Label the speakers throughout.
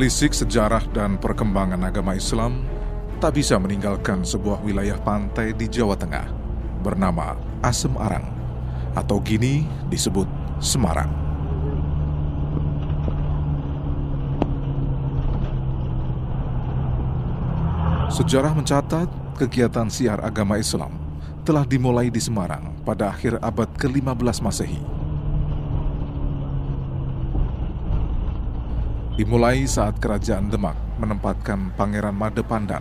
Speaker 1: Menelisik sejarah dan perkembangan agama Islam tak bisa meninggalkan sebuah wilayah pantai di Jawa Tengah bernama Asem Arang atau kini disebut Semarang. Sejarah mencatat kegiatan siar agama Islam telah dimulai di Semarang pada akhir abad ke-15 Masehi. Dimulai saat kerajaan Demak menempatkan Pangeran Madepandan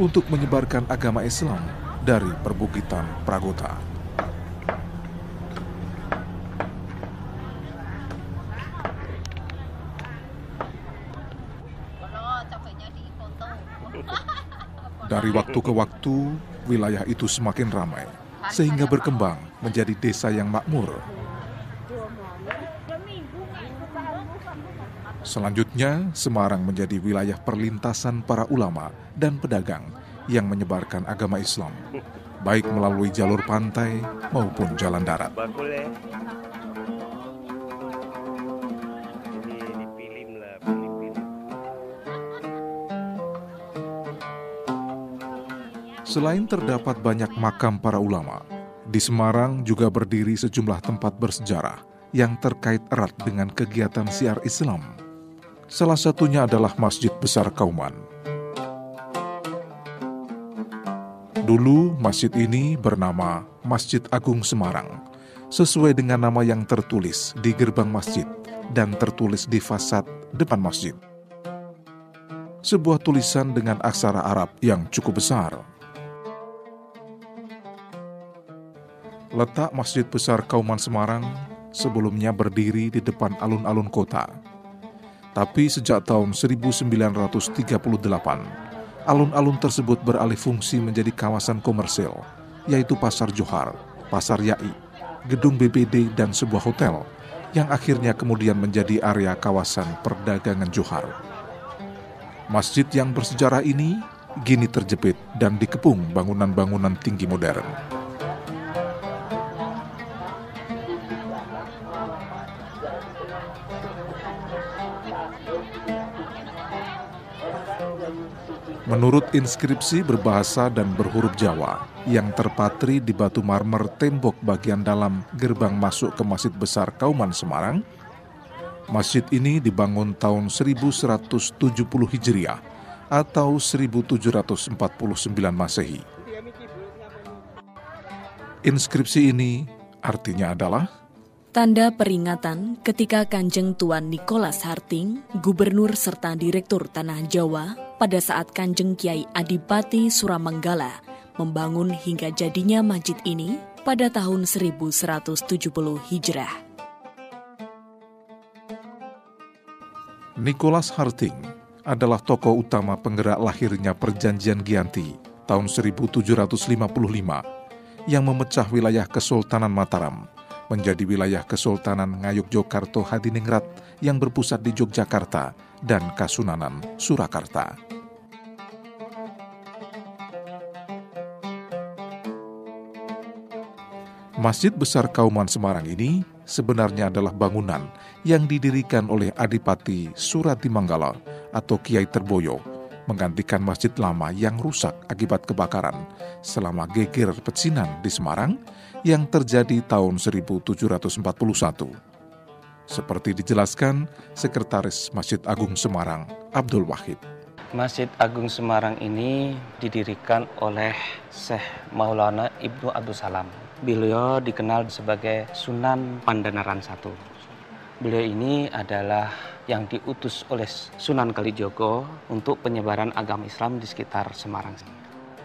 Speaker 1: untuk menyebarkan agama Islam dari perbukitan Pragota. Dari waktu ke waktu, wilayah itu semakin ramai, sehingga berkembang menjadi desa yang makmur. Selanjutnya, Semarang menjadi wilayah perlintasan para ulama dan pedagang yang menyebarkan agama Islam, baik melalui jalur pantai maupun jalan darat. Selain terdapat banyak makam para ulama, di Semarang juga berdiri sejumlah tempat bersejarah yang terkait erat dengan kegiatan siar Islam. Salah satunya adalah Masjid Besar Kauman. Dulu masjid ini bernama Masjid Agung Semarang, sesuai dengan nama yang tertulis di gerbang masjid dan tertulis di fasad depan masjid. Sebuah tulisan dengan aksara Arab yang cukup besar Letak Masjid Besar Kauman Semarang sebelumnya berdiri di depan alun-alun kota. Tapi sejak tahun 1938, alun-alun tersebut beralih fungsi menjadi kawasan komersil, yaitu Pasar Johar, Pasar Yai, gedung BPD, dan sebuah hotel, yang akhirnya kemudian menjadi area kawasan perdagangan Johar. Masjid yang bersejarah ini kini terjepit dan dikepung bangunan-bangunan tinggi modern. Menurut inskripsi berbahasa dan berhuruf Jawa yang terpatri di batu marmer tembok bagian dalam gerbang masuk ke Masjid Besar Kauman Semarang, masjid ini dibangun tahun 1170 Hijriah atau 1749 Masehi. Inskripsi ini artinya adalah
Speaker 2: Tanda peringatan ketika Kanjeng Tuan Nikolas Harting, Gubernur serta Direktur Tanah Jawa, pada saat Kanjeng Kiai Adipati Suramanggala membangun hingga jadinya masjid ini pada tahun 1170 Hijrah.
Speaker 1: Nicholas Harting adalah tokoh utama penggerak lahirnya Perjanjian Gianti tahun 1755 yang memecah wilayah Kesultanan Mataram menjadi wilayah Kesultanan Ngayogyakarta Hadiningrat yang berpusat di Yogyakarta dan Kasunanan Surakarta. Masjid Besar Kauman Semarang ini sebenarnya adalah bangunan yang didirikan oleh Adipati Surati Manggala atau Kiai Terboyo menggantikan masjid lama yang rusak akibat kebakaran selama geger pecinan di Semarang yang terjadi tahun 1741. Seperti dijelaskan Sekretaris Masjid Agung Semarang, Abdul Wahid.
Speaker 3: Masjid Agung Semarang ini didirikan oleh Syekh Maulana Ibnu Abdul Salam Beliau dikenal sebagai Sunan Pandanaran I. Beliau ini adalah yang diutus oleh Sunan Kalijogo untuk penyebaran agama Islam di sekitar Semarang.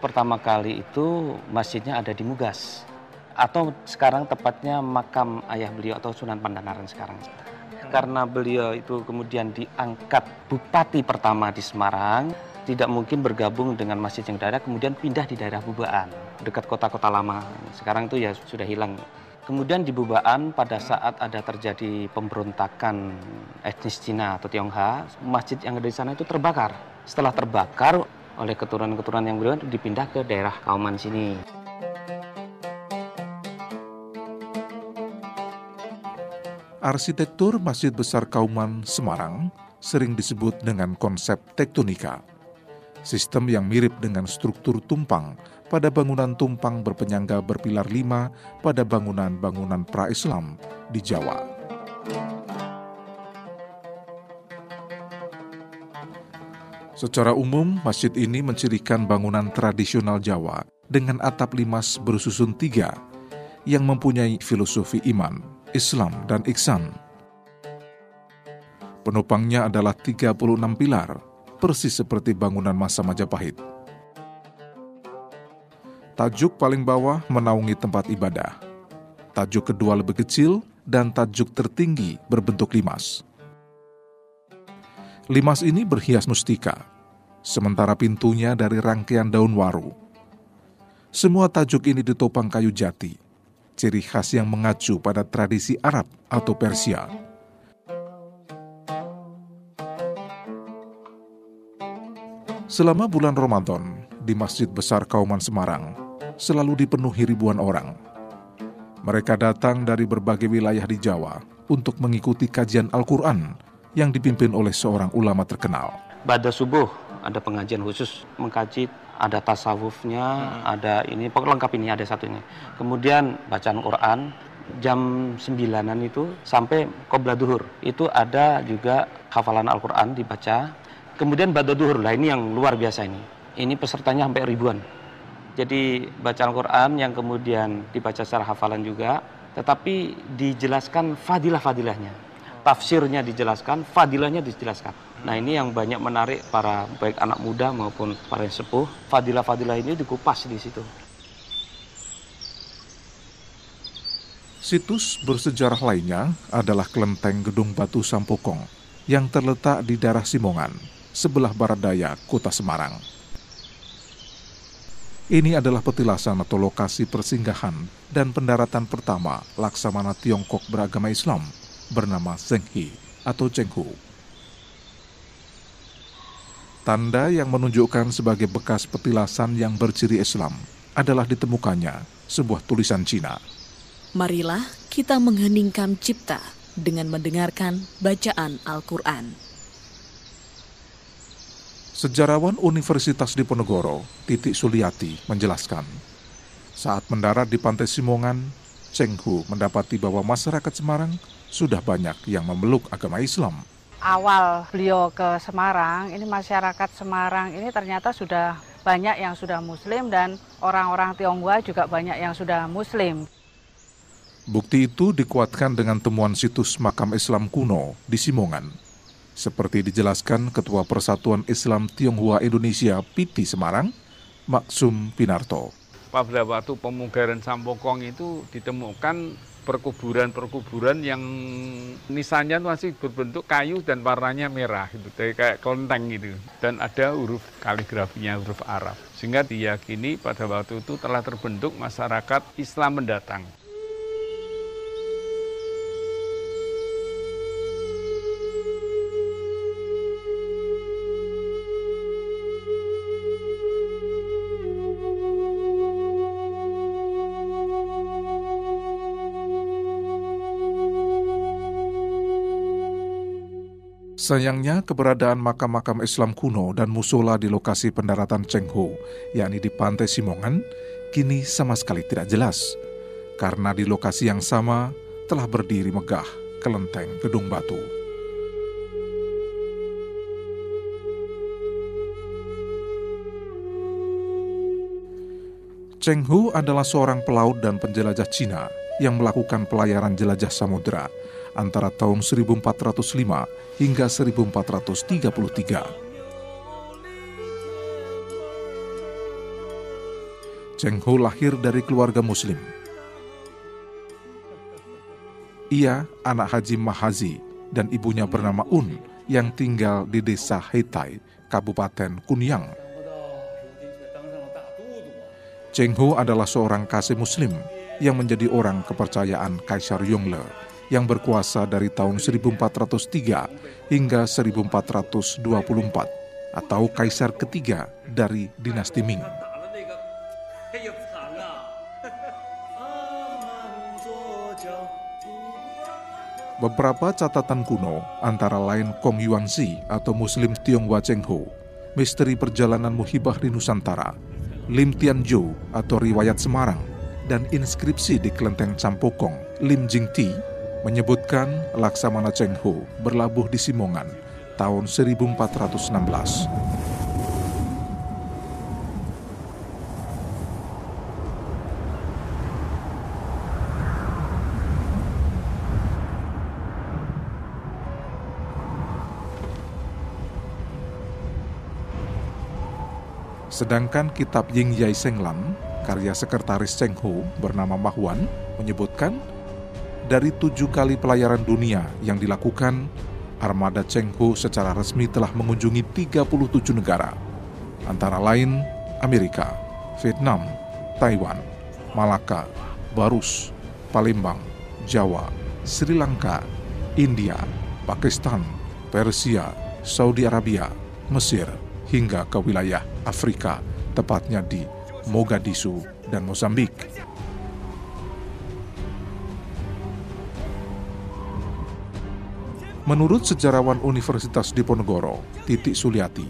Speaker 3: Pertama kali itu masjidnya ada di Mugas atau sekarang tepatnya makam ayah beliau atau Sunan Pandanaran sekarang. Karena beliau itu kemudian diangkat bupati pertama di Semarang, tidak mungkin bergabung dengan masjid yang ada, kemudian pindah di daerah Bubaan, dekat kota-kota lama. Sekarang itu ya sudah hilang. Kemudian di Bubaan pada saat ada terjadi pemberontakan etnis Cina atau Tionghoa, masjid yang ada di sana itu terbakar. Setelah terbakar oleh keturunan-keturunan yang beliau dipindah ke daerah Kauman sini.
Speaker 1: Arsitektur Masjid Besar Kauman Semarang sering disebut dengan konsep tektonika. Sistem yang mirip dengan struktur tumpang pada bangunan tumpang berpenyangga berpilar lima pada bangunan-bangunan pra-Islam di Jawa. Secara umum, masjid ini mencirikan bangunan tradisional Jawa dengan atap limas bersusun tiga yang mempunyai filosofi iman, Islam, dan iksan. Penopangnya adalah 36 pilar, persis seperti bangunan masa Majapahit. Tajuk paling bawah menaungi tempat ibadah. Tajuk kedua lebih kecil dan tajuk tertinggi berbentuk limas. Limas ini berhias mustika, sementara pintunya dari rangkaian daun waru. Semua tajuk ini ditopang kayu jati, ciri khas yang mengacu pada tradisi Arab atau Persia. Selama bulan Ramadan, di Masjid Besar Kauman Semarang, selalu dipenuhi ribuan orang. Mereka datang dari berbagai wilayah di Jawa untuk mengikuti kajian Al-Quran yang dipimpin oleh seorang ulama terkenal.
Speaker 3: Pada subuh ada pengajian khusus mengkaji ada tasawufnya, hmm. ada ini pokok lengkap ini ada satu ini. Kemudian bacaan Quran jam sembilanan itu sampai qobla duhur. Itu ada juga hafalan Al-Qur'an dibaca. Kemudian bada duhur lah ini yang luar biasa ini. Ini pesertanya sampai ribuan. Jadi bacaan Quran yang kemudian dibaca secara hafalan juga, tetapi dijelaskan fadilah-fadilahnya tafsirnya dijelaskan, fadilahnya dijelaskan. Nah ini yang banyak menarik para baik anak muda maupun para yang sepuh. Fadilah-fadilah ini dikupas di situ.
Speaker 1: Situs bersejarah lainnya adalah kelenteng Gedung Batu Sampokong yang terletak di daerah Simongan, sebelah barat daya kota Semarang. Ini adalah petilasan atau lokasi persinggahan dan pendaratan pertama Laksamana Tiongkok beragama Islam bernama Zhenghe atau Chenghu. Tanda yang menunjukkan sebagai bekas petilasan yang berciri Islam adalah ditemukannya sebuah tulisan Cina.
Speaker 2: Marilah kita mengheningkan cipta dengan mendengarkan bacaan Al-Quran.
Speaker 1: Sejarawan Universitas Diponegoro, Titik Suliati, menjelaskan, saat mendarat di pantai Simongan, Cheng Hu mendapati bahwa masyarakat Semarang sudah banyak yang memeluk agama Islam.
Speaker 4: Awal beliau ke Semarang, ini masyarakat Semarang ini ternyata sudah banyak yang sudah Muslim dan orang-orang Tionghoa juga banyak yang sudah Muslim.
Speaker 1: Bukti itu dikuatkan dengan temuan situs makam Islam kuno di Simongan. Seperti dijelaskan Ketua Persatuan Islam Tionghoa Indonesia Piti Semarang, Maksum Pinarto.
Speaker 5: Pada waktu pemugaran Sampokong itu ditemukan perkuburan-perkuburan yang nisannya masih berbentuk kayu dan warnanya merah gitu, kayak kelenteng gitu. Dan ada huruf kaligrafinya huruf Arab. Sehingga diyakini pada waktu itu telah terbentuk masyarakat Islam mendatang.
Speaker 1: Sayangnya keberadaan makam-makam Islam kuno dan musola di lokasi pendaratan Chengho, yakni di pantai Simongan, kini sama sekali tidak jelas. Karena di lokasi yang sama telah berdiri megah kelenteng gedung batu. Cheng Hu adalah seorang pelaut dan penjelajah Cina yang melakukan pelayaran jelajah samudera antara tahun 1405 hingga 1433. Cheng Ho lahir dari keluarga muslim. Ia anak Haji Mahazi dan ibunya bernama Un yang tinggal di desa Heitai, Kabupaten Kunyang. Cheng Ho adalah seorang kasih muslim yang menjadi orang kepercayaan Kaisar Yongle yang berkuasa dari tahun 1403 hingga 1424 atau kaisar ketiga dari dinasti Ming. Beberapa catatan kuno antara lain Kong Yuanzi atau Muslim Tionghoa Cheng Ho, Misteri Perjalanan Muhibah di Nusantara, Lim Tianzhou atau Riwayat Semarang, dan inskripsi di kelenteng Campokong, Lim Jingti, menyebutkan Laksamana Cheng Ho berlabuh di Simongan tahun 1416. Sedangkan kitab Ying Yai Seng Lam, karya sekretaris Cheng Ho bernama Mahwan, menyebutkan dari tujuh kali pelayaran dunia yang dilakukan, armada Cheng Ho secara resmi telah mengunjungi 37 negara, antara lain Amerika, Vietnam, Taiwan, Malaka, Barus, Palembang, Jawa, Sri Lanka, India, Pakistan, Persia, Saudi Arabia, Mesir, hingga ke wilayah Afrika, tepatnya di Mogadishu dan Mozambik. Menurut sejarawan Universitas Diponegoro, Titik Suliati,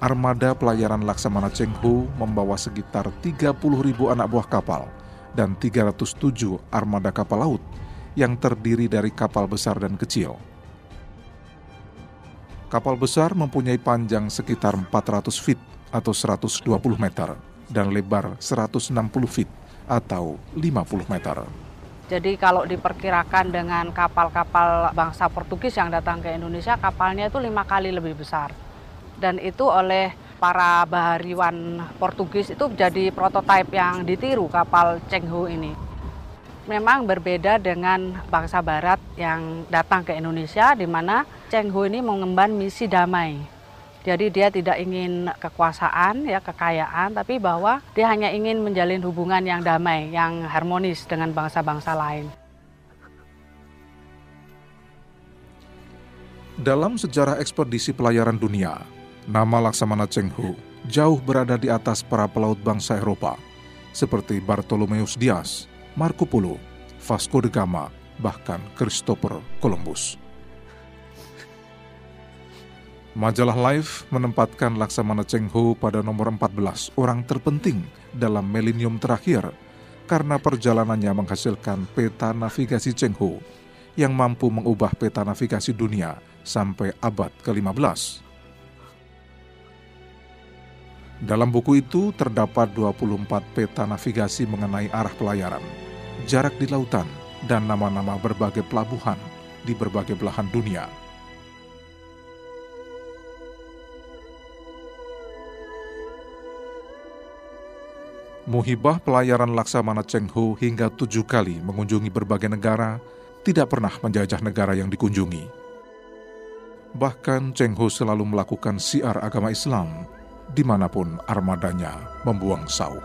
Speaker 1: armada pelayaran Laksamana Cheng Ho membawa sekitar 30 ribu anak buah kapal dan 307 armada kapal laut yang terdiri dari kapal besar dan kecil. Kapal besar mempunyai panjang sekitar 400 feet atau 120 meter dan lebar 160 feet atau 50 meter.
Speaker 4: Jadi kalau diperkirakan dengan kapal-kapal bangsa Portugis yang datang ke Indonesia, kapalnya itu lima kali lebih besar. Dan itu oleh para bahariwan Portugis itu jadi prototipe yang ditiru kapal Cheng Ho ini memang berbeda dengan bangsa barat yang datang ke Indonesia di mana Cheng Ho ini mengemban misi damai. Jadi dia tidak ingin kekuasaan, ya kekayaan, tapi bahwa dia hanya ingin menjalin hubungan yang damai, yang harmonis dengan bangsa-bangsa lain.
Speaker 1: Dalam sejarah ekspedisi pelayaran dunia, nama Laksamana Cheng Ho jauh berada di atas para pelaut bangsa Eropa, seperti Bartolomeus Dias, Marco Polo, Vasco da Gama, bahkan Christopher Columbus. Majalah Life menempatkan Laksamana Cheng Ho pada nomor 14 orang terpenting dalam milenium terakhir karena perjalanannya menghasilkan peta navigasi Cheng Ho yang mampu mengubah peta navigasi dunia sampai abad ke-15. Dalam buku itu terdapat 24 peta navigasi mengenai arah pelayaran jarak di lautan, dan nama-nama berbagai pelabuhan di berbagai belahan dunia. Muhibah pelayaran Laksamana Cheng Ho hingga tujuh kali mengunjungi berbagai negara, tidak pernah menjajah negara yang dikunjungi. Bahkan Cheng Ho selalu melakukan siar agama Islam di mana pun armadanya membuang sauh.